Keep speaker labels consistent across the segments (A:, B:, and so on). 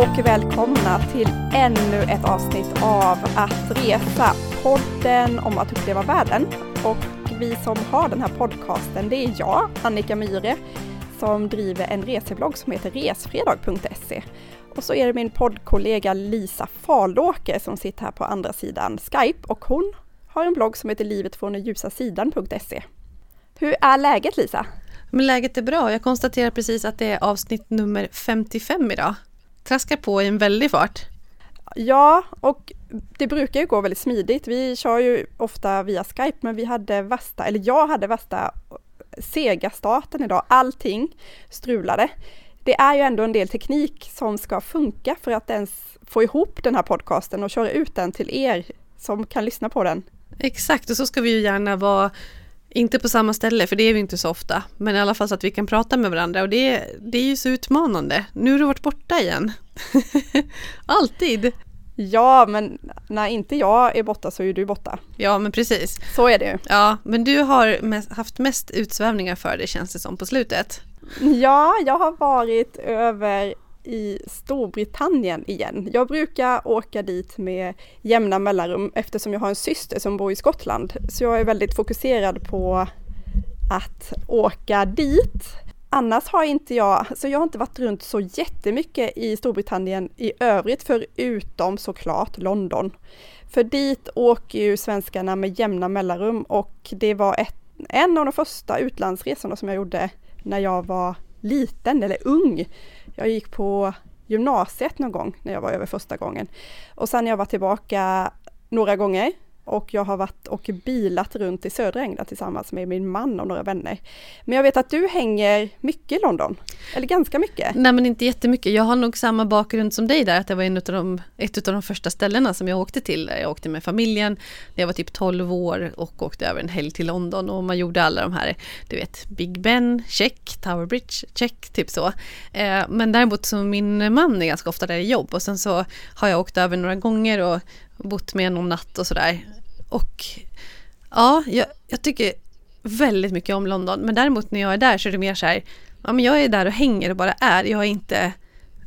A: och välkomna till ännu ett avsnitt av Att resa, podden om att uppleva världen. Och vi som har den här podcasten, det är jag, Annika Myhre, som driver en reseblogg som heter resfredag.se. Och så är det min poddkollega Lisa Falåker som sitter här på andra sidan Skype och hon har en blogg som heter livet från den ljusa sidan.se. Hur är läget Lisa?
B: Men läget är bra. Jag konstaterar precis att det är avsnitt nummer 55 idag. Traskar på i en väldig fart.
A: Ja, och det brukar ju gå väldigt smidigt. Vi kör ju ofta via Skype, men vi hade värsta, eller jag hade värsta sega starten idag. Allting strulade. Det är ju ändå en del teknik som ska funka för att ens få ihop den här podcasten och köra ut den till er som kan lyssna på den.
B: Exakt, och så ska vi ju gärna vara inte på samma ställe, för det är vi inte så ofta, men i alla fall så att vi kan prata med varandra och det, det är ju så utmanande. Nu har du varit borta igen. Alltid.
A: Ja, men när inte jag är borta så är du borta.
B: Ja, men precis.
A: Så är det ju.
B: Ja, men du har mest, haft mest utsvävningar för det känns det som på slutet.
A: Ja, jag har varit över i Storbritannien igen. Jag brukar åka dit med jämna mellanrum eftersom jag har en syster som bor i Skottland. Så jag är väldigt fokuserad på att åka dit. Annars har inte jag, så jag har inte varit runt så jättemycket i Storbritannien i övrigt förutom såklart London. För dit åker ju svenskarna med jämna mellanrum och det var ett, en av de första utlandsresorna som jag gjorde när jag var liten eller ung. Jag gick på gymnasiet någon gång när jag var över första gången. Och sen har jag varit tillbaka några gånger och jag har varit och bilat runt i södra England tillsammans med min man och några vänner. Men jag vet att du hänger mycket i London, eller ganska mycket.
B: Nej men inte jättemycket, jag har nog samma bakgrund som dig där, att det var en av de, ett av de första ställena som jag åkte till. Jag åkte med familjen när jag var typ 12 år och åkte över en helg till London och man gjorde alla de här, du vet, Big Ben, check, Tower Bridge, check, typ så. Eh, men däremot så min man är ganska ofta där i jobb och sen så har jag åkt över några gånger och bott med någon natt och sådär. Och ja, jag, jag, tycker väldigt mycket om London. Men däremot när jag är där så är det mer så här, ja men jag är där och hänger och bara är. Jag är inte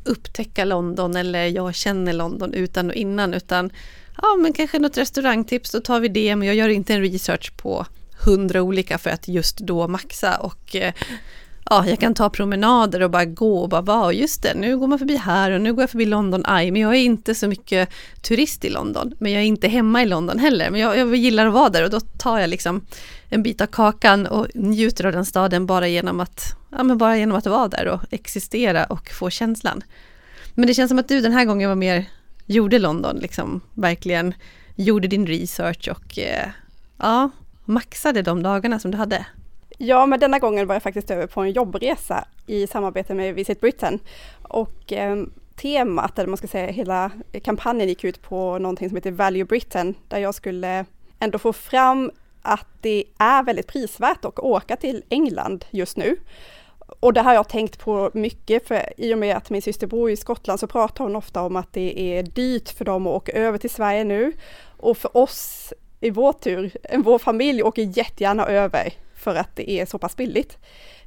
B: upptäcka London eller jag känner London utan och innan utan ja men kanske något restaurangtips, då tar vi det. Men jag gör inte en research på hundra olika för att just då maxa och eh, ja, jag kan ta promenader och bara gå och bara vara, just det, nu går man förbi här och nu går jag förbi London Eye, men jag är inte så mycket turist i London, men jag är inte hemma i London heller, men jag, jag gillar att vara där och då tar jag liksom en bit av kakan och njuter av den staden bara genom att, ja men bara genom att vara där och existera och få känslan. Men det känns som att du den här gången var mer, gjorde London liksom, verkligen gjorde din research och eh, ja, maxade de dagarna som du hade.
A: Ja, men denna gången var jag faktiskt över på en jobbresa i samarbete med Visit Britain. Och eh, temat, eller man ska säga hela kampanjen gick ut på någonting som heter Value Britain, där jag skulle ändå få fram att det är väldigt prisvärt att åka till England just nu. Och det har jag tänkt på mycket, för i och med att min syster bor i Skottland så pratar hon ofta om att det är dyrt för dem att åka över till Sverige nu. Och för oss i vår tur, vår familj åker jättegärna över för att det är så pass billigt.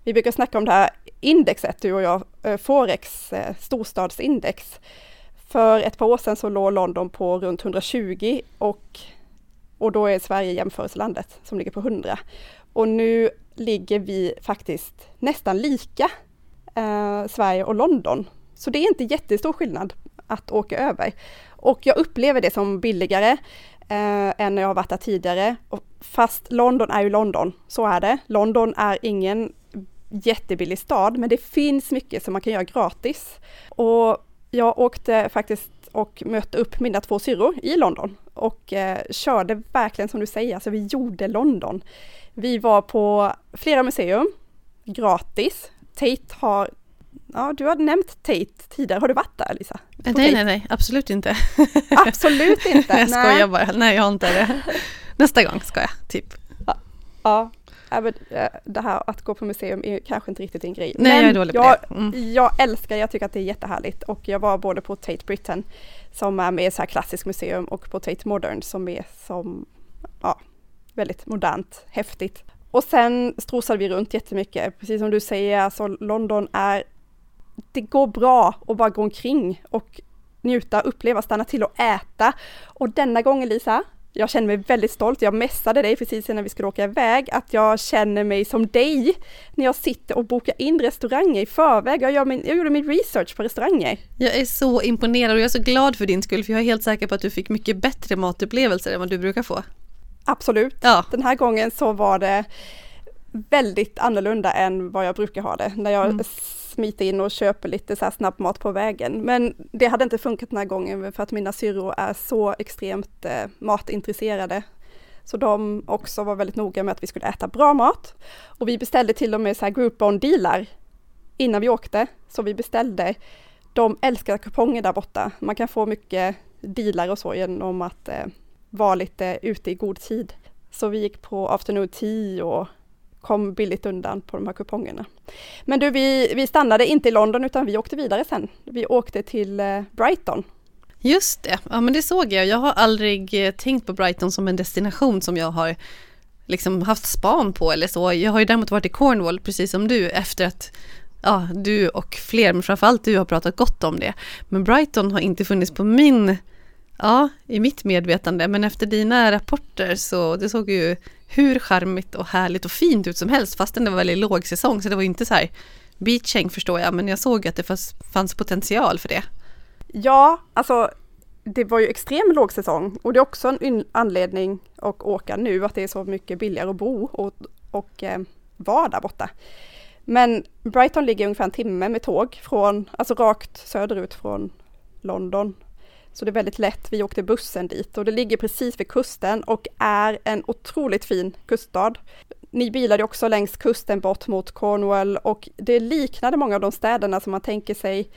A: Vi brukar snacka om det här indexet, du och jag, eh, Forex eh, storstadsindex. För ett par år sedan så låg London på runt 120 och, och då är Sverige jämförelselandet som ligger på 100. Och nu ligger vi faktiskt nästan lika, eh, Sverige och London. Så det är inte jättestor skillnad att åka över. Och jag upplever det som billigare eh, än när jag har varit där tidigare. Och Fast London är ju London, så är det. London är ingen jättebillig stad, men det finns mycket som man kan göra gratis. Och jag åkte faktiskt och mötte upp mina två syrror i London och eh, körde verkligen som du säger, alltså vi gjorde London. Vi var på flera museum, gratis. Tate har, ja du har nämnt Tate tidigare, har du varit där Lisa?
B: nej, nej, nej, absolut inte.
A: Absolut inte?
B: jag skojar bara, nej jag har inte det. Nästa gång ska jag, typ.
A: Ja, ja. Eh, det här att gå på museum är kanske inte riktigt din grej.
B: Nej, Men jag är dålig på
A: jag,
B: det.
A: Mm. Jag älskar, jag tycker att det är jättehärligt och jag var både på Tate Britain som är med så här klassiskt museum och på Tate Modern som är som, ja, väldigt modernt, häftigt. Och sen strosade vi runt jättemycket, precis som du säger, alltså London är det går bra att bara gå omkring och njuta, uppleva, stanna till och äta. Och denna gången Lisa, jag känner mig väldigt stolt. Jag mässade dig precis innan vi skulle åka iväg att jag känner mig som dig när jag sitter och bokar in restauranger i förväg. Jag, gör min, jag gjorde min research på restauranger.
B: Jag är så imponerad och jag är så glad för din skull för jag är helt säker på att du fick mycket bättre matupplevelser än vad du brukar få.
A: Absolut. Ja. Den här gången så var det väldigt annorlunda än vad jag brukar ha det. När jag mm smita in och köper lite så här snabbmat på vägen. Men det hade inte funkat den här gången för att mina syrror är så extremt eh, matintresserade. Så de också var väldigt noga med att vi skulle äta bra mat. Och vi beställde till och med så här groupon dealar innan vi åkte. Så vi beställde, de älskar kuponger där borta. Man kan få mycket dealar och så genom att eh, vara lite ute i god tid. Så vi gick på afternoon tea och kom billigt undan på de här kupongerna. Men du, vi, vi stannade inte i London utan vi åkte vidare sen. Vi åkte till eh, Brighton.
B: Just det, ja men det såg jag. Jag har aldrig eh, tänkt på Brighton som en destination som jag har liksom haft span på eller så. Jag har ju däremot varit i Cornwall precis som du efter att ja, du och fler, men framförallt du har pratat gott om det. Men Brighton har inte funnits på min, ja, i mitt medvetande, men efter dina rapporter så det såg ju hur charmigt och härligt och fint ut som helst fastän det var väldigt låg säsong. Så det var inte så här beaching förstår jag, men jag såg att det fanns, fanns potential för det.
A: Ja, alltså det var ju extrem lågsäsong och det är också en anledning att åka nu, att det är så mycket billigare att bo och, och eh, vara där borta. Men Brighton ligger ungefär en timme med tåg från, alltså rakt söderut från London så det är väldigt lätt. Vi åkte bussen dit och det ligger precis vid kusten och är en otroligt fin kuststad. Ni bilade också längs kusten bort mot Cornwall och det liknade många av de städerna som man tänker sig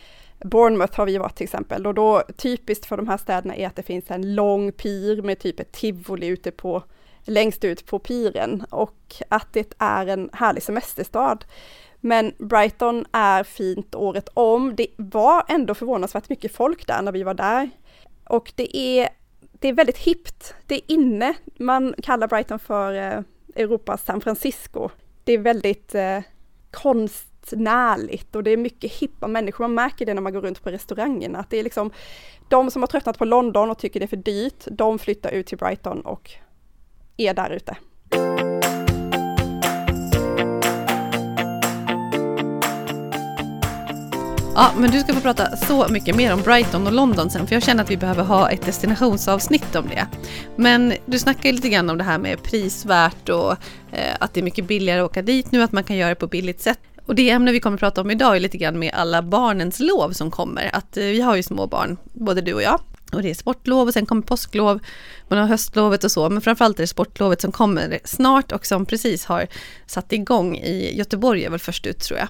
A: Bournemouth har vi varit till exempel och då typiskt för de här städerna är att det finns en lång pir med typ ett tivoli ute på längst ut på piren och att det är en härlig semesterstad. Men Brighton är fint året om. Det var ändå förvånansvärt mycket folk där när vi var där. Och det är, det är väldigt hippt. Det är inne. Man kallar Brighton för eh, Europas San Francisco. Det är väldigt eh, konstnärligt och det är mycket hippa människor. Man märker det när man går runt på restaurangerna. Att det är liksom de som har tröttnat på London och tycker det är för dyrt, de flyttar ut till Brighton och är där ute.
B: Ja, men du ska få prata så mycket mer om Brighton och London sen för jag känner att vi behöver ha ett destinationsavsnitt om det. Men du snackar lite grann om det här med prisvärt och eh, att det är mycket billigare att åka dit nu, att man kan göra det på billigt sätt. Och det ämne vi kommer att prata om idag är lite grann med alla barnens lov som kommer. Att eh, vi har ju små barn, både du och jag. Och det är sportlov och sen kommer påsklov, man har höstlovet och så, men framförallt är det sportlovet som kommer snart och som precis har satt igång i Göteborg, är väl först ut tror jag.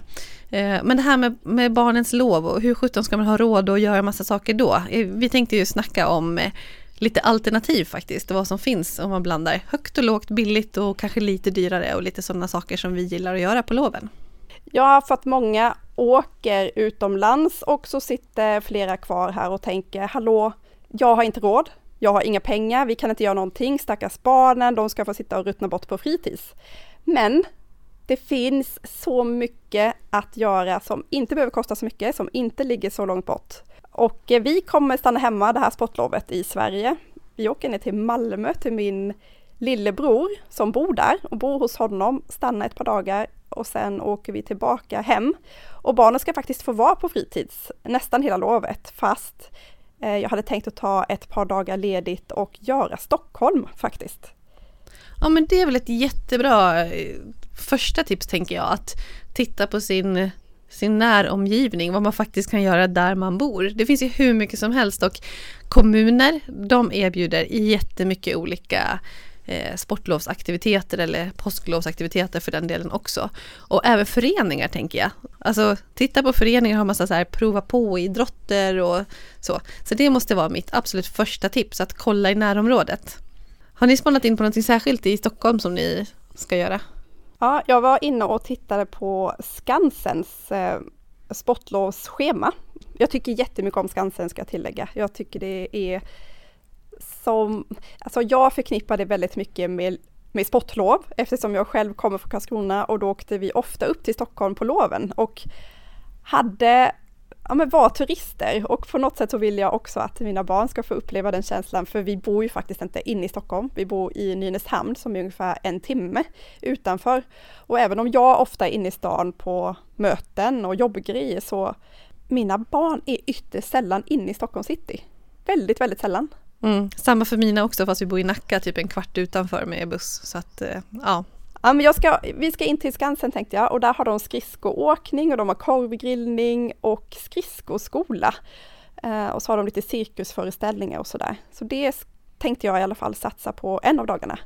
B: Eh, men det här med, med barnens lov och hur sjutton ska man ha råd att göra massa saker då? Eh, vi tänkte ju snacka om eh, lite alternativ faktiskt, vad som finns om man blandar högt och lågt, billigt och kanske lite dyrare och lite sådana saker som vi gillar att göra på loven.
A: Ja, för att många åker utomlands och så sitter flera kvar här och tänker, hallå, jag har inte råd, jag har inga pengar, vi kan inte göra någonting, stackars barnen, de ska få sitta och ruttna bort på fritids. Men det finns så mycket att göra som inte behöver kosta så mycket, som inte ligger så långt bort. Och eh, vi kommer stanna hemma det här sportlovet i Sverige. Vi åker ner till Malmö till min lillebror som bor där och bor hos honom, stannar ett par dagar och sen åker vi tillbaka hem. Och barnen ska faktiskt få vara på fritids nästan hela lovet fast eh, jag hade tänkt att ta ett par dagar ledigt och göra Stockholm faktiskt.
B: Ja men det är väl ett jättebra eh, första tips tänker jag, att titta på sin sin näromgivning, vad man faktiskt kan göra där man bor. Det finns ju hur mycket som helst och kommuner, de erbjuder jättemycket olika eh, sportlovsaktiviteter eller påsklovsaktiviteter för den delen också. Och även föreningar tänker jag. Alltså titta på föreningar har massa så här prova på idrotter och så. Så det måste vara mitt absolut första tips, att kolla i närområdet. Har ni spanat in på något särskilt i Stockholm som ni ska göra?
A: Ja, jag var inne och tittade på Skansens eh, sportlovsschema. Jag tycker jättemycket om Skansen ska jag tillägga. Jag tycker det är som, alltså jag förknippar det väldigt mycket med, med sportlov eftersom jag själv kommer från Karlskrona och då åkte vi ofta upp till Stockholm på loven och hade ja, men vara turister och på något sätt så vill jag också att mina barn ska få uppleva den känslan för vi bor ju faktiskt inte inne i Stockholm. Vi bor i Nynäshamn som är ungefär en timme utanför. Och även om jag ofta är inne i stan på möten och jobbgrejer så mina barn är ytterst sällan inne i Stockholm city. Väldigt, väldigt sällan.
B: Mm, samma för mina också fast vi bor i Nacka typ en kvart utanför med buss. Så att eh, ja,
A: Ja, men jag ska, vi ska in till Skansen tänkte jag och där har de skridskoåkning och de har korvgrillning och skridskoskola. Eh, och så har de lite cirkusföreställningar och sådär. Så det tänkte jag i alla fall satsa på en av dagarna.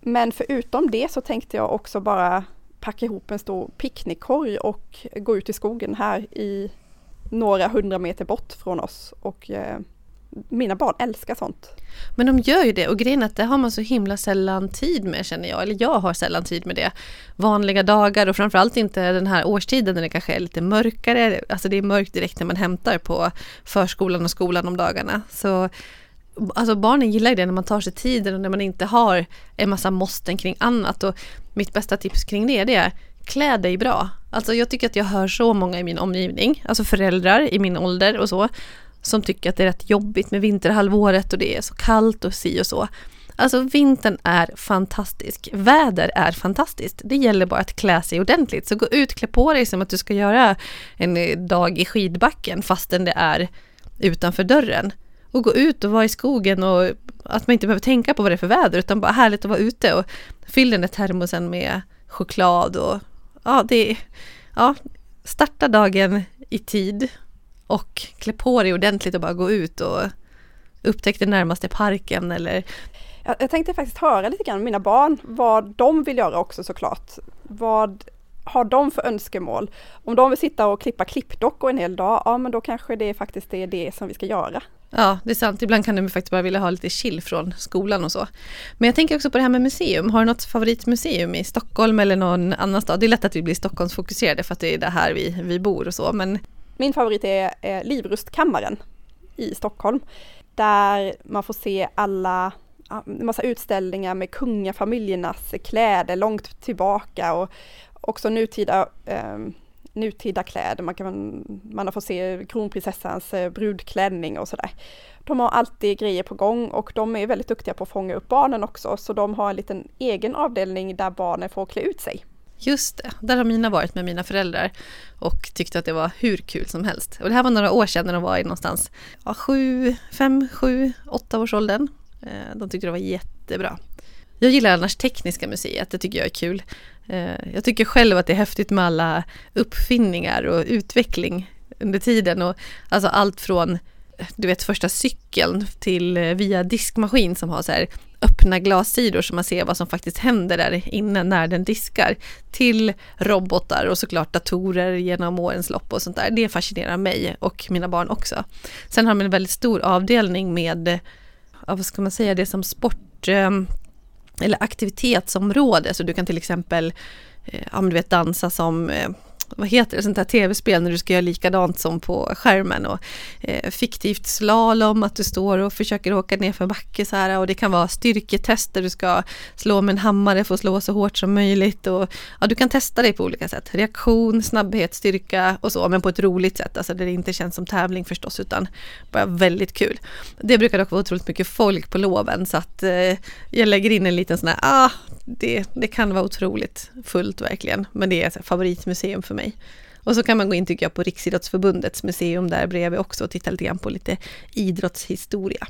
A: Men förutom det så tänkte jag också bara packa ihop en stor picknickkorg och gå ut i skogen här i några hundra meter bort från oss och eh, mina barn älskar sånt.
B: Men de gör ju det och grejen är att det har man så himla sällan tid med känner jag, eller jag har sällan tid med det. Vanliga dagar och framförallt inte den här årstiden när det kanske är lite mörkare, alltså det är mörkt direkt när man hämtar på förskolan och skolan om dagarna. Så Alltså barnen gillar ju det när man tar sig tiden och när man inte har en massa måsten kring annat och mitt bästa tips kring det, det är klä dig bra. Alltså jag tycker att jag hör så många i min omgivning, alltså föräldrar i min ålder och så, som tycker att det är rätt jobbigt med vinterhalvåret och det är så kallt och si och så. Alltså vintern är fantastisk. Väder är fantastiskt. Det gäller bara att klä sig ordentligt. Så gå ut, klä på dig som att du ska göra en eh, dag i skidbacken fastän det är utanför dörren. Och gå ut och vara i skogen och att man inte behöver tänka på vad det är för väder utan bara härligt att vara ute och fyll den där termosen med choklad och ja, det är, ja, starta dagen i tid och klä på dig ordentligt och bara gå ut och upptäck den närmaste parken eller
A: jag, jag tänkte faktiskt höra lite grann med mina barn vad de vill göra också såklart. Vad har de för önskemål? Om de vill sitta och klippa klippdockor en hel dag, ja men då kanske det faktiskt är det som vi ska göra.
B: Ja, det är sant. Ibland kan de faktiskt bara vilja ha lite chill från skolan och så. Men jag tänker också på det här med museum. Har du något favoritmuseum i Stockholm eller någon annan stad? Det är lätt att vi blir Stockholmsfokuserade för att det är det här vi, vi bor och så, men
A: min favorit är eh, Livrustkammaren i Stockholm. Där man får se alla en massa utställningar med kungafamiljernas kläder långt tillbaka och också nutida, eh, nutida kläder. Man, kan, man har fått se kronprinsessans eh, brudklänning och sådär. De har alltid grejer på gång och de är väldigt duktiga på att fånga upp barnen också så de har en liten egen avdelning där barnen får klä ut sig.
B: Just det, där har mina varit med mina föräldrar och tyckte att det var hur kul som helst. Och det här var några år sedan när de var i någonstans ja, sju, fem, sju, åtta års åldern. Eh, de tyckte det var jättebra. Jag gillar annars Tekniska museet, det tycker jag är kul. Eh, jag tycker själv att det är häftigt med alla uppfinningar och utveckling under tiden. Och alltså allt från du vet första cykeln till eh, via diskmaskin som har så här öppna glassidor så man ser vad som faktiskt händer där inne när den diskar till robotar och såklart datorer genom årens lopp och sånt där. Det fascinerar mig och mina barn också. Sen har de en väldigt stor avdelning med, eh, vad ska man säga, det som sport eh, eller aktivitetsområde. Så du kan till exempel eh, ja, du vet, dansa som vad heter det, sånt här tv-spel när du ska göra likadant som på skärmen och eh, fiktivt slalom, att du står och försöker åka ner för backe så här och det kan vara styrketest där du ska slå med en hammare för att slå så hårt som möjligt och ja, du kan testa dig på olika sätt. Reaktion, snabbhet, styrka och så, men på ett roligt sätt, alltså där det inte känns som tävling förstås utan bara väldigt kul. Det brukar dock vara otroligt mycket folk på loven så att eh, jag lägger in en liten sån här, ah, det, det kan vara otroligt fullt verkligen, men det är ett favoritmuseum för mig. Och så kan man gå in tycker jag på Riksidrottsförbundets museum där bredvid också och titta lite grann på lite idrottshistoria.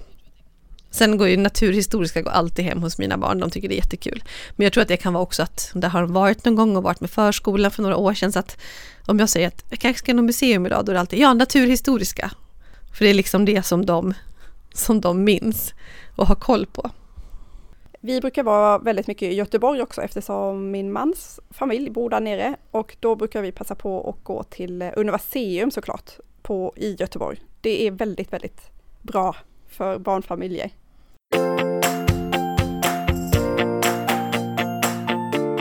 B: Sen går ju naturhistoriska går alltid hem hos mina barn, de tycker det är jättekul. Men jag tror att det kan vara också att det har varit någon gång och varit med förskolan för några år sedan så att om jag säger att jag kanske ska något museum idag, då är det alltid ja, naturhistoriska. För det är liksom det som de, som de minns och har koll på.
A: Vi brukar vara väldigt mycket i Göteborg också eftersom min mans familj bor där nere och då brukar vi passa på att gå till Universium såklart på, i Göteborg. Det är väldigt, väldigt bra för barnfamiljer.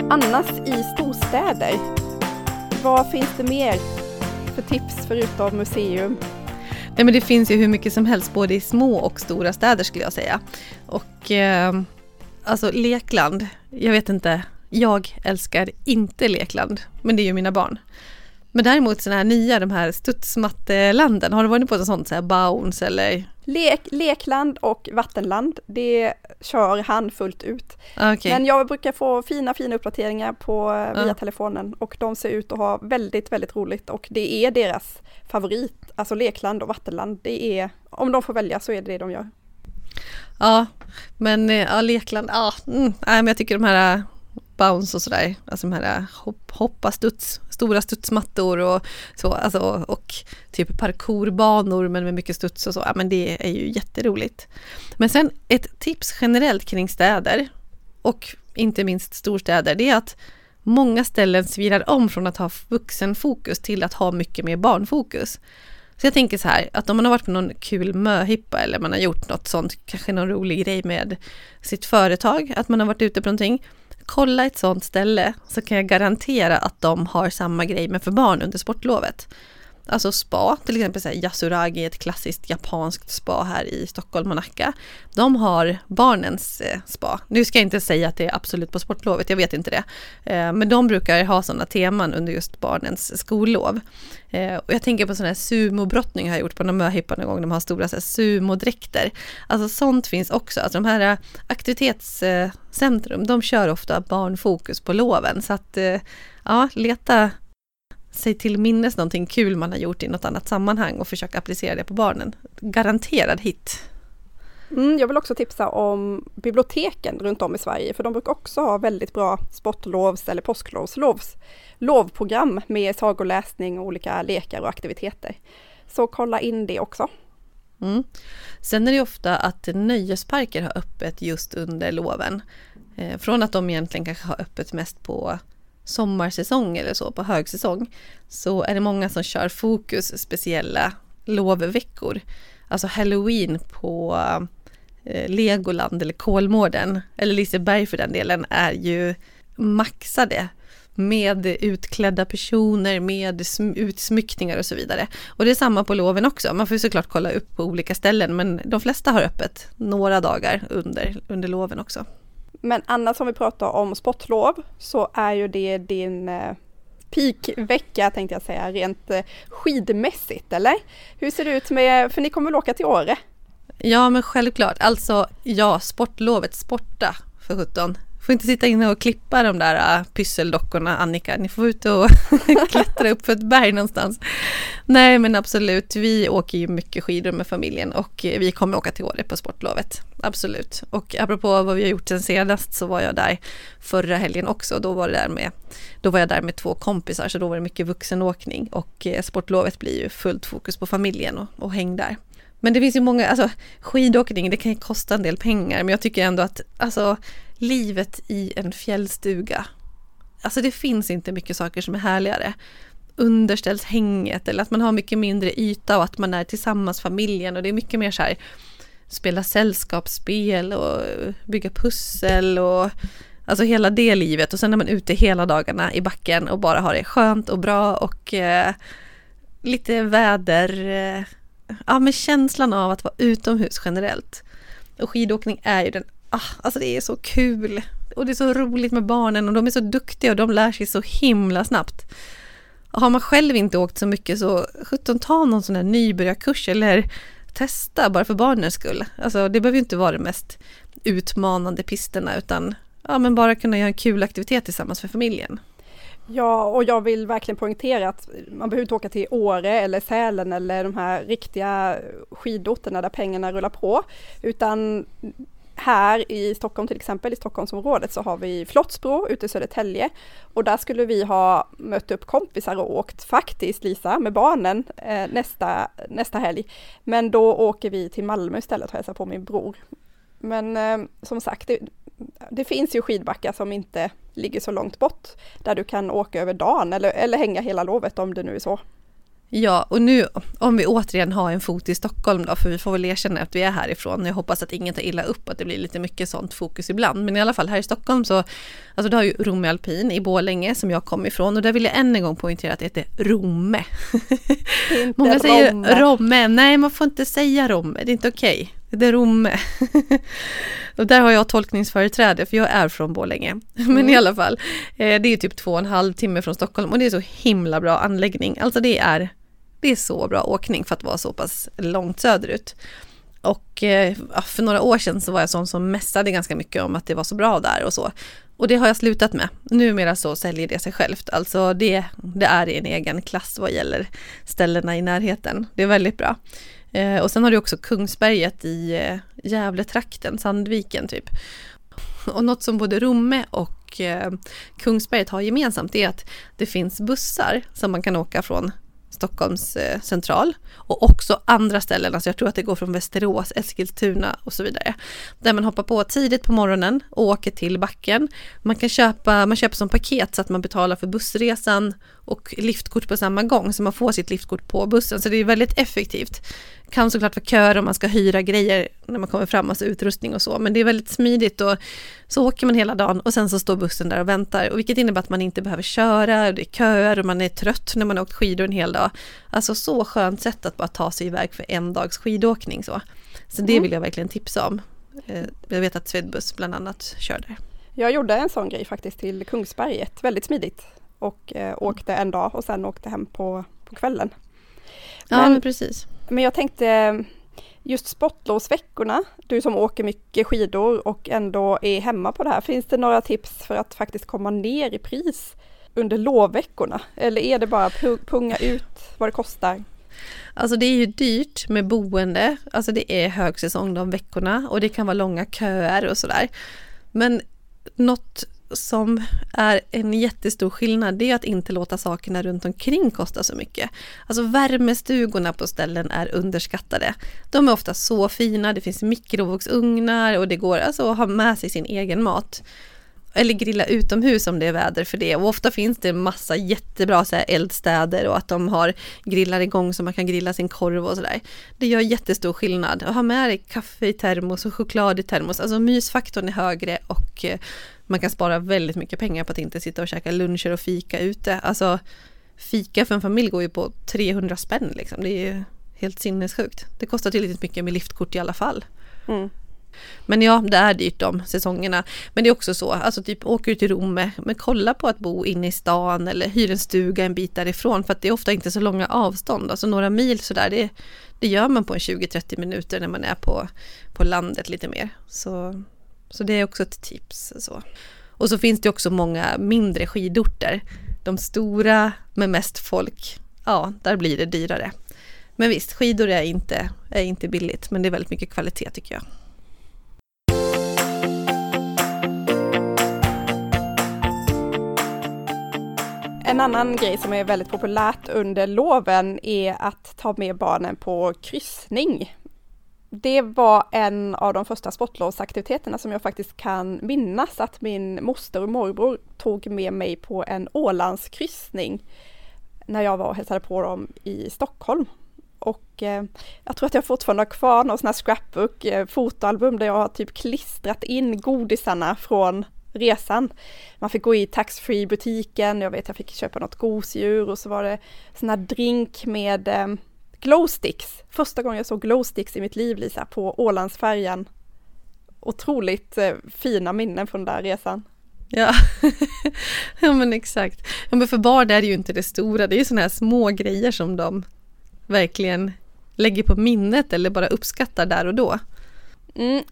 A: Annars i storstäder, vad finns det mer för tips förutom museum?
B: Nej men det finns ju hur mycket som helst både i små och stora städer skulle jag säga. Och eh, alltså lekland, jag vet inte, jag älskar inte lekland, men det är ju mina barn. Men däremot sådana här nya, de här studsmattelanden, har du varit på ett sånt så här bounce eller?
A: Lek, lekland och vattenland, det kör han fullt ut.
B: Okay.
A: Men jag brukar få fina, fina uppdateringar på, via ja. telefonen och de ser ut att ha väldigt, väldigt roligt och det är deras favorit, alltså lekland och vattenland. Det är, om de får välja så är det det de gör.
B: Ja, men eh, ja, lekland, ja, mm, nej, men jag tycker de här eh, bounce och sådär, alltså de här eh, hopp, hoppa studs, stora studsmattor och så, alltså, och typ parkourbanor men med mycket studs och så, ja men det är ju jätteroligt. Men sen ett tips generellt kring städer och inte minst storstäder, det är att många ställen svirar om från att ha vuxenfokus till att ha mycket mer barnfokus. Så jag tänker så här, att om man har varit på någon kul möhippa eller man har gjort något sånt, kanske någon rolig grej med sitt företag, att man har varit ute på någonting, kolla ett sånt ställe så kan jag garantera att de har samma grej men för barn under sportlovet. Alltså spa, till exempel så här Yasuragi, ett klassiskt japanskt spa här i Stockholm och Nacka. De har barnens eh, spa. Nu ska jag inte säga att det är absolut på sportlovet, jag vet inte det. Eh, men de brukar ha sådana teman under just barnens skollov. Eh, och jag tänker på sådana här sumobrottning har jag gjort på någon möhippa någon gång, de har stora så här sumodräkter. Alltså sånt finns också, alltså de här aktivitetscentrum, de kör ofta barnfokus på loven. Så att ja, leta sig till minnes någonting kul man har gjort i något annat sammanhang och försöka applicera det på barnen. Garanterad hit!
A: Mm, jag vill också tipsa om biblioteken runt om i Sverige, för de brukar också ha väldigt bra sportlovs eller påsklovslovs lovprogram med sagoläsning och olika lekar och aktiviteter. Så kolla in det också.
B: Mm. Sen är det ofta att nöjesparker har öppet just under loven. Eh, från att de egentligen kanske har öppet mest på sommarsäsong eller så, på högsäsong, så är det många som kör fokus speciella lovveckor. Alltså halloween på eh, Legoland eller Kolmården, eller Liseberg för den delen, är ju maxade med utklädda personer, med utsmyckningar och så vidare. Och det är samma på loven också. Man får såklart kolla upp på olika ställen, men de flesta har öppet några dagar under, under loven också.
A: Men annars om vi pratar om sportlov så är ju det din eh, peakvecka tänkte jag säga, rent eh, skidmässigt eller? Hur ser det ut med, för ni kommer väl åka till Åre?
B: Ja men självklart, alltså ja, sportlovet, sporta för 17 får inte sitta inne och klippa de där uh, pysseldockorna Annika, ni får ut och klättra upp för ett berg någonstans. Nej men absolut, vi åker ju mycket skidor med familjen och vi kommer åka till Åre på sportlovet. Absolut. Och apropå vad vi har gjort sen senast så var jag där förra helgen också. Då var, det där med, då var jag där med två kompisar så då var det mycket vuxenåkning och eh, sportlovet blir ju fullt fokus på familjen och, och häng där. Men det finns ju många, alltså skidåkning det kan ju kosta en del pengar men jag tycker ändå att alltså livet i en fjällstuga. Alltså det finns inte mycket saker som är härligare. Underställshänget eller att man har mycket mindre yta och att man är tillsammans familjen och det är mycket mer så här spela sällskapsspel och bygga pussel och alltså hela det livet och sen är man ute hela dagarna i backen och bara har det skönt och bra och eh, lite väder, eh, ja men känslan av att vara utomhus generellt. Och skidåkning är ju den ah, alltså det är så kul. Och det är så roligt med barnen och de är så duktiga och de lär sig så himla snabbt. Och har man själv inte åkt så mycket så 17 ta någon sån här nybörjarkurs eller testa bara för barnens skull. Alltså det behöver ju inte vara de mest utmanande pisterna utan ja, men bara kunna göra en kul aktivitet tillsammans för familjen.
A: Ja, och jag vill verkligen poängtera att man behöver inte åka till Åre eller Sälen eller de här riktiga skidorterna där pengarna rullar på, utan här i Stockholm till exempel, i Stockholmsområdet, så har vi Flottsbro ute i Södertälje och där skulle vi ha mött upp kompisar och åkt faktiskt, Lisa, med barnen eh, nästa, nästa helg. Men då åker vi till Malmö istället och hälsar på min bror. Men eh, som sagt, det, det, finns ju skidbackar som inte ligger så långt bort, där du kan åka över dagen eller, eller hänga hela lovet om det nu är så.
B: Ja, och nu om vi återigen har en fot i Stockholm då, för vi får väl erkänna att vi är härifrån. Jag hoppas att ingen tar illa upp att det blir lite mycket sånt fokus ibland. Men i alla fall här i Stockholm så, alltså du har ju Romme Alpin i Borlänge som jag kom ifrån och där vill jag än en gång poängtera att det heter Romme.
A: Inte
B: Många säger
A: Romme.
B: Romme, nej man får inte säga Romme, det är inte okej. Okay. Det är Romme. Och där har jag tolkningsföreträde för jag är från Borlänge. Men
A: Mm.
B: i alla fall, eh, det är typ två och en halv timme från Stockholm och det är så himla bra anläggning. Alltså det är, det är så bra åkning för att vara så pass långt söderut. Och eh, för några år sedan så var jag sån som mässade ganska mycket om att det var så bra där och så. Och det har jag slutat med. Numera så säljer det sig självt. Alltså det, det är i en egen klass vad gäller ställena i närheten. Det är väldigt bra. Eh, och sen har du också Kungsberget i eh, Gävletrakten, Sandviken typ. Och något som både Romme och eh, Kungsberget har gemensamt är att det finns bussar som man kan åka från Stockholms eh, central och också andra ställen, alltså jag tror att det går från Västerås, Eskilstuna och så vidare. Där man hoppar på tidigt på morgonen och åker till backen. Man kan köpa, man köper som paket så att man betalar för bussresan och liftkort på samma gång så man får sitt liftkort på bussen så det är väldigt effektivt. Kan såklart vara köer om man ska hyra grejer när man kommer fram, alltså utrustning och så, men det är väldigt smidigt och så åker man hela dagen och sen så står bussen där och väntar och vilket innebär att man inte behöver köra, det är köer och man är trött när man har åkt skidor en hel dag. Alltså så skönt sätt att bara ta sig iväg för en dags skidåkning så. Så det
A: Mm.
B: vill jag verkligen tipsa om. Eh, Jag vet att Swedbus bland annat kör där.
A: Jag gjorde en sån grej faktiskt till Kungsberget, väldigt smidigt. Och eh, åkte en dag och sen åkte hem på, på kvällen.
B: Ja
A: Men-
B: men precis.
A: Men jag tänkte eh, just sportlovsveckorna, du som åker mycket skidor och ändå är hemma på det här, finns det några tips för att faktiskt komma ner i pris under lovveckorna? Eller är det bara punga ut vad det kostar?
B: Alltså det är ju dyrt med boende, alltså det är högsäsong de veckorna och det kan vara långa köer och sådär. Men något som är en jättestor skillnad det är att inte låta sakerna runt omkring kosta så mycket. Alltså värmestugorna på ställen är underskattade. De är ofta så fina, det finns mikrovågsugnar och det går alltså att ha med sig sin egen mat. Eller grilla utomhus om det är väder för det. Och ofta finns det massa jättebra så här, eldstäder och att de har grillar igång så man kan grilla sin korv och sådär. Det gör jättestor skillnad. Att ha med dig kaffe i termos och choklad i termos. Alltså mysfaktorn är högre och eh, man kan spara väldigt mycket pengar på att inte sitta och käka luncher och fika ute. Alltså fika för en familj går ju på 300 spänn liksom. Det är ju helt sinnessjukt. Det kostar tillräckligt mycket med liftkort i alla fall.
A: Mm.
B: Men ja, det är dyrt de säsongerna. Men det är också så, alltså typ åker du till Rom, men kolla på att bo inne i stan eller hyr en stuga en bit därifrån för att det är ofta inte så långa avstånd, alltså några mil sådär, det, det gör man på en 20-30 minuter när man är på, på landet lite mer. Så, så det är också ett tips. Så. Och så finns det också många mindre skidorter. De stora med mest folk, ja, där blir det dyrare. Men visst, skidor är inte, är inte billigt, men det är väldigt mycket kvalitet tycker jag.
A: En annan grej som är väldigt populärt under loven är att ta med barnen på kryssning. Det var en av de första sportlovsaktiviteterna som jag faktiskt kan minnas att min moster och morbror tog med mig på en Ålandskryssning när jag var och hälsade på dem i Stockholm. Och eh, jag tror att jag fortfarande har kvar någon sån här scrapbook, eh, fotoalbum där jag har typ klistrat in godisarna från resan. Man fick gå i taxfree butiken, jag vet jag fick köpa något gosedjur och så var det sån här drink med eh, glowsticks. Första gången jag såg glowsticks i mitt liv Lisa, på Ålandsfärjan. Otroligt eh, fina minnen från den där resan.
B: Ja. ja men exakt. Ja, men för barn är det ju inte det stora, det är ju sådana här små grejer som de verkligen lägger på minnet eller bara uppskattar där och då.
A: Mm.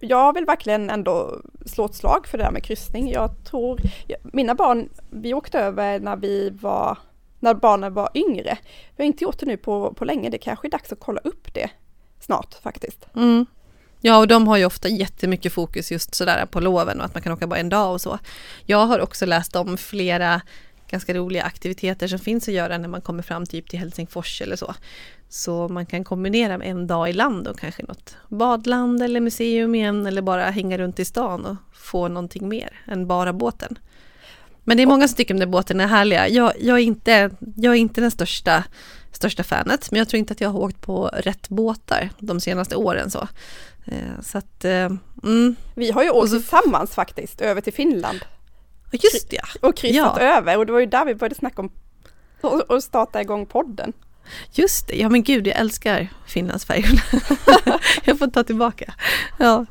A: Jag vill verkligen ändå slå ett slag för det där med kryssning. Jag tror, mina barn, vi åkte över när vi var, när barnen var yngre. Vi har inte gjort det nu på, på länge, det kanske är dags att kolla upp det snart faktiskt.
B: Mm. Ja, och de har ju ofta jättemycket fokus just sådär på loven och att man kan åka bara en dag och så. Jag har också läst om flera ganska roliga aktiviteter som finns att göra när man kommer fram typ till Helsingfors eller så. Så man kan kombinera med en dag i land och kanske något badland eller museum igen eller bara hänga runt i stan och få någonting mer än bara båten. Men det är många som tycker om den båten är härliga. Jag, jag, är, inte, jag är inte den största, största fanet, men jag tror inte att jag har åkt på rätt båtar de senaste åren. Så, eh, så att, eh, mm.
A: Vi har ju åkt
B: så-
A: tillsammans faktiskt över till Finland
B: Just det,
A: och kryssat
B: Ja.
A: över och det var ju där vi började snacka om och, och starta igång podden.
B: Just det, ja men gud jag älskar Finlandsfärjorna. jag får ta tillbaka. Ja.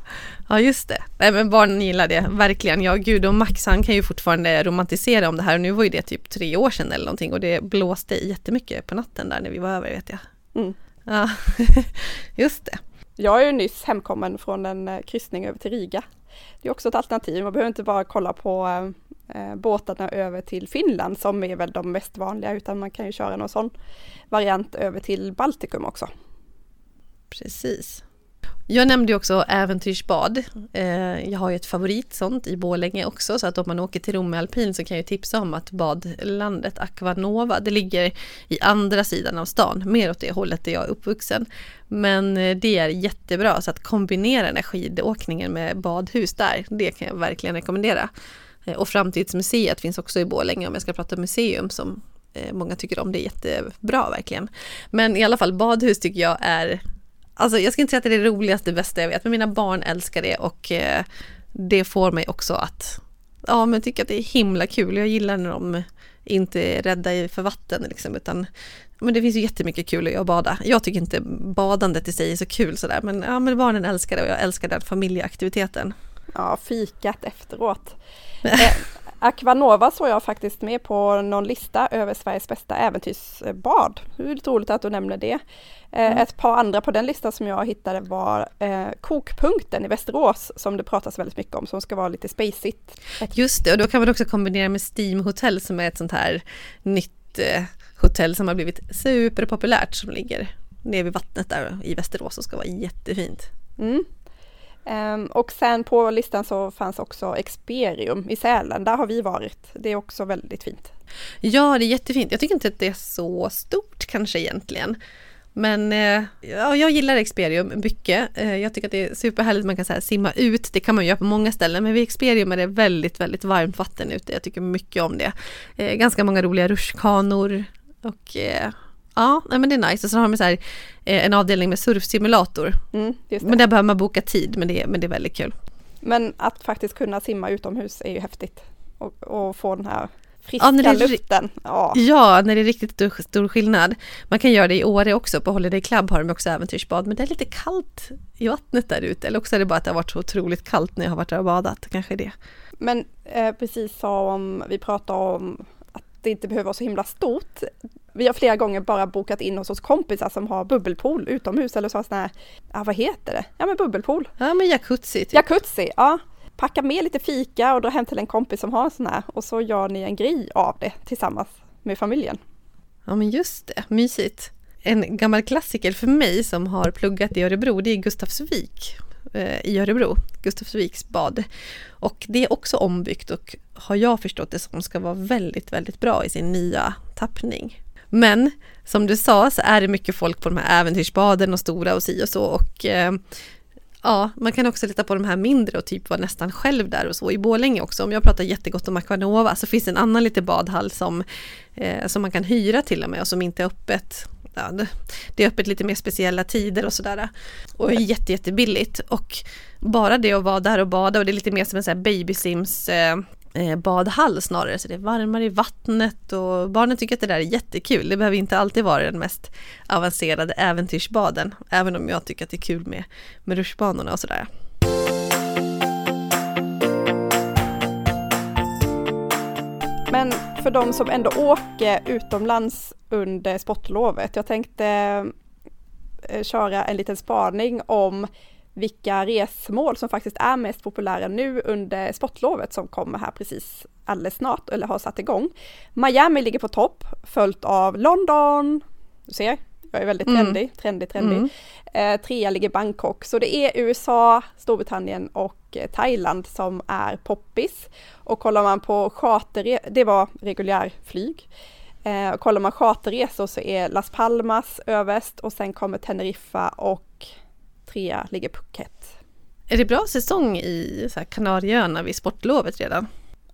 B: ja, just det, Nej, men barnen gillar det verkligen. Ja gud och Max han kan ju fortfarande romantisera om det här och nu var ju det typ tre år sedan eller någonting och det blåste jättemycket på natten där när vi var över vet jag.
A: Mm.
B: Ja, just det.
A: Jag är ju nyss hemkommen från en eh, kryssning över till Riga. Det är också ett alternativ, man behöver inte bara kolla på eh, båtarna över till Finland som är väl de mest vanliga utan man kan ju köra någon sån variant över till Baltikum också.
B: Precis. Jag nämnde ju också äventyrsbad. Eh, jag har ju ett favorit sånt i Bålänge också så att om man åker till Rom med alpin så kan jag tipsa om att badlandet Aquanova, det ligger i andra sidan av stan, mer åt det hållet där jag är uppvuxen. Men eh, det är jättebra så att kombinera den här skidåkningen med badhus där, det kan jag verkligen rekommendera. Eh, och Framtidsmuseet finns också i Borlänge, om jag ska prata museum som eh, många tycker om, det är jättebra verkligen. Men i alla fall badhus tycker jag är Alltså jag ska inte säga att det är det roligaste, det bästa jag vet, men mina barn älskar det och eh, det får mig också att ja, men tycka att det är himla kul. Jag gillar när de inte är rädda för vatten liksom, utan men det finns ju jättemycket kul att göra bada. Jag tycker inte badandet i sig är så kul sådär, men, ja, men barnen älskar det och jag älskar den familjeaktiviteten.
A: Ja, fikat efteråt. Eh, Aquanova såg jag faktiskt med på någon lista över Sveriges bästa äventyrsbad. Lite roligt att du nämner det. Eh, mm. Ett par andra på den listan som jag hittade var eh, Kokpunkten i Västerås som det pratas väldigt mycket om som ska vara lite spacigt.
B: Just det, och då kan man också kombinera med Steam Hotel som är ett sånt här nytt eh, hotell som har blivit superpopulärt som ligger nere vid vattnet där i Västerås och ska vara jättefint.
A: Mm. Um, och sen på listan så fanns också Experium i Sälen, där har vi varit. Det är också väldigt fint.
B: Ja, det är jättefint. Jag tycker inte att det är så stort kanske egentligen. Men eh, ja, jag gillar Experium mycket. Eh, jag tycker att det är superhärligt, man kan så här, simma ut, det kan man göra på många ställen, men vid Experium är det väldigt, väldigt varmt vatten ute. Jag tycker mycket om det. Eh, ganska många roliga rutschkanor och eh, Ja, men det är nice. Och så har de så här, eh, en avdelning med surfsimulator. Mm, men där behöver man boka tid, men det, är, men det är väldigt kul.
A: Men att faktiskt kunna simma utomhus är ju häftigt. Och, och få den här friska ja, luften.
B: Ja. ja, när det är riktigt stor, stor skillnad. Man kan göra det i Åre också, på Holiday Club har de också äventyrsbad, men det är lite kallt i vattnet där ute. Eller också är det bara att det har varit så otroligt kallt när jag har varit där och badat, kanske det.
A: Men eh, precis som vi pratade om att det inte behöver vara så himla stort vi har flera gånger bara bokat in oss hos kompisar som har bubbelpool utomhus eller så sån här, ja vad heter det? Ja men bubbelpool.
B: Ja men jacuzzi. Typ.
A: Jacuzzi, ja. Packa med lite fika och dra hem till en kompis som har en sån här och så gör ni en grej av det tillsammans med familjen.
B: Ja men just det, mysigt. En gammal klassiker för mig som har pluggat i Örebro, det är Gustavsvik eh, i Örebro, Gustavsviks bad. Och det är också ombyggt och har jag förstått det som ska vara väldigt, väldigt bra i sin nya tappning. Men som du sa så är det mycket folk på de här äventyrsbaden och stora och si och så och eh, Ja, man kan också lita på de här mindre och typ vara nästan själv där och så. I Bålänge också, om jag pratar jättegott om Aquanova så finns det en annan lite badhall som, eh, som man kan hyra till och med och som inte är öppet. Ja, det är öppet lite mer speciella tider och sådär. Och är jätte, jättebilligt. Och bara det att vara där och bada och det är lite mer som en sån här babysims eh, Eh, badhall snarare, så det är varmare i vattnet och barnen tycker att det där är jättekul. Det behöver inte alltid vara den mest avancerade äventyrsbaden, även om jag tycker att det är kul med, med rutschbanorna och sådär.
A: Men för de som ändå åker utomlands under sportlovet, jag tänkte eh, köra en liten spaning om vilka resmål som faktiskt är mest populära nu under sportlovet som kommer här precis alldeles snart eller har satt igång. Miami ligger på topp följt av London, du ser, jag är väldigt trendig, mm. trendig, trendig. Mm. Eh, trea ligger Bangkok, så det är USA, Storbritannien och eh, Thailand som är poppis. Och kollar man på charter, det var reguljärflyg. Eh, kollar man charterresor så är Las Palmas överst och sen kommer Teneriffa och trea ligger Phuket.
B: Är det bra säsong i Kanarieöarna vid sportlovet redan?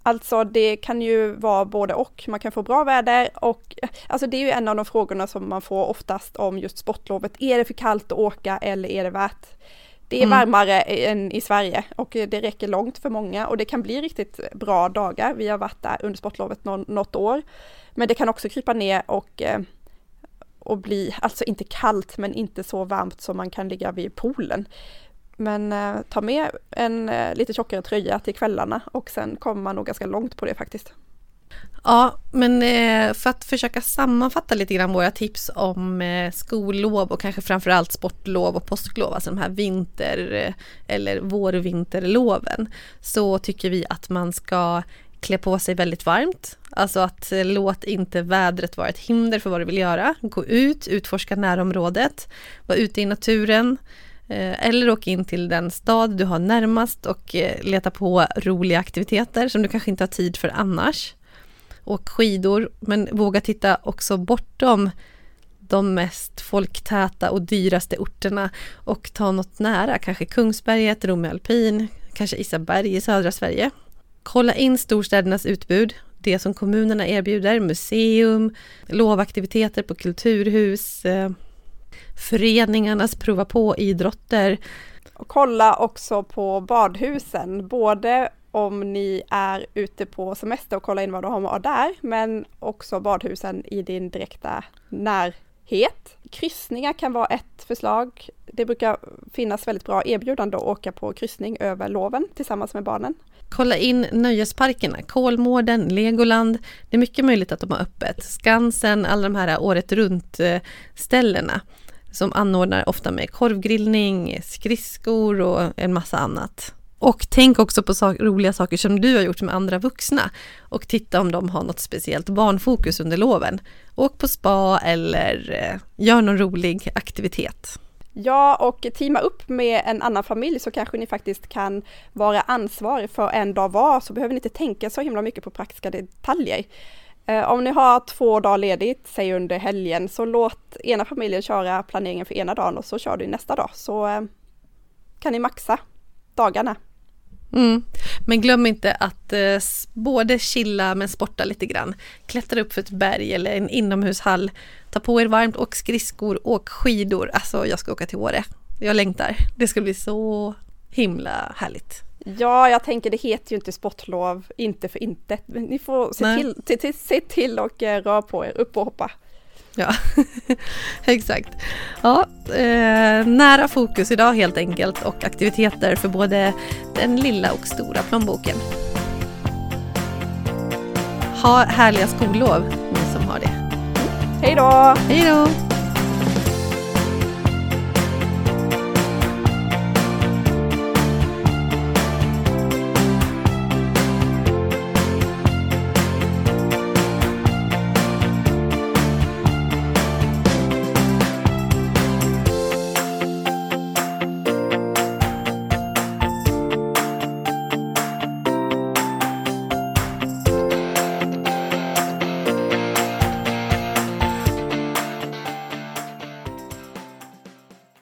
A: Alltså det kan ju vara både och. Man kan få bra väder och alltså det är ju en av de frågorna som man får oftast om just sportlovet. Är det för kallt att åka eller är det värt? Det är mm. varmare än i Sverige och det räcker långt för många och det kan bli riktigt bra dagar. Vi har varit där under sportlovet något år. Men det kan också krypa ner och eh, och bli, alltså inte kallt men inte så varmt som man kan ligga vid poolen. Men eh, ta med en eh, lite tjockare tröja till kvällarna och sen kommer man nog ganska långt på det faktiskt.
B: Ja, men eh, för att försöka sammanfatta lite grann våra tips om eh, skollov och kanske framförallt sportlov och påsklov, alltså de här vinter eh, eller vårvinterloven, så tycker vi att man ska klä på sig väldigt varmt. Alltså att eh, låt inte vädret vara ett hinder för vad du vill göra. Gå ut, utforska närområdet, var ute i naturen, eh, eller åk in till den stad du har närmast och eh, leta på roliga aktiviteter som du kanske inte har tid för annars Åk skidor, men våga titta också bortom de mest folktäta och dyraste orterna och ta något nära, kanske Kungsberget, Romme Alpin, kanske Isaberg i södra Sverige. Kolla in storstädernas utbud, det som kommunerna erbjuder, museum, lovaktiviteter på kulturhus, eh, föreningarnas prova på-idrotter.
A: Och Kolla också på badhusen, både om ni är ute på semester och kolla in vad du har där, men också badhusen i din direkta närhet. Kryssningar kan vara ett förslag. Det brukar finnas väldigt bra erbjudande att åka på kryssning över loven tillsammans med barnen.
B: Kolla in nöjesparkerna, Kolmården, Legoland. Det är mycket möjligt att de har öppet. Skansen, alla de här året runt eh, ställena som anordnar ofta med korvgrillning, skridskor och en massa annat. Och tänk också på sak roliga saker som du har gjort med andra vuxna och titta om de har något speciellt barnfokus under loven. Åk på spa eller eh, gör någon rolig aktivitet.
A: Ja, och teama upp med en annan familj så kanske ni faktiskt kan vara ansvarig för en dag var, så behöver ni inte tänka så himla mycket på praktiska detaljer. Eh, om ni har två dagar ledigt, säg under helgen, så låt ena familjen köra planeringen för ena dagen och så kör du nästa dag, så eh, kan ni maxa dagarna.
B: Mm. Men glöm inte att eh, både chilla men sporta lite grann. Klättra upp för ett berg eller en inomhushall. Ta på er varmt, åk skridskor, åk skidor. Alltså jag ska åka till Åre. Jag längtar. Det ska bli så himla härligt.
A: Ja, jag tänker det heter ju inte sportlov, inte för inte. Ni får se till, till, till, se till och uh, röra på er, upp och hoppa.
B: Ja, exakt. Ja, eh, nära fokus idag helt enkelt och aktiviteter för både den lilla och stora plånboken. Ha härliga skollov, ni som har det.
A: Hej då!
B: Hej då!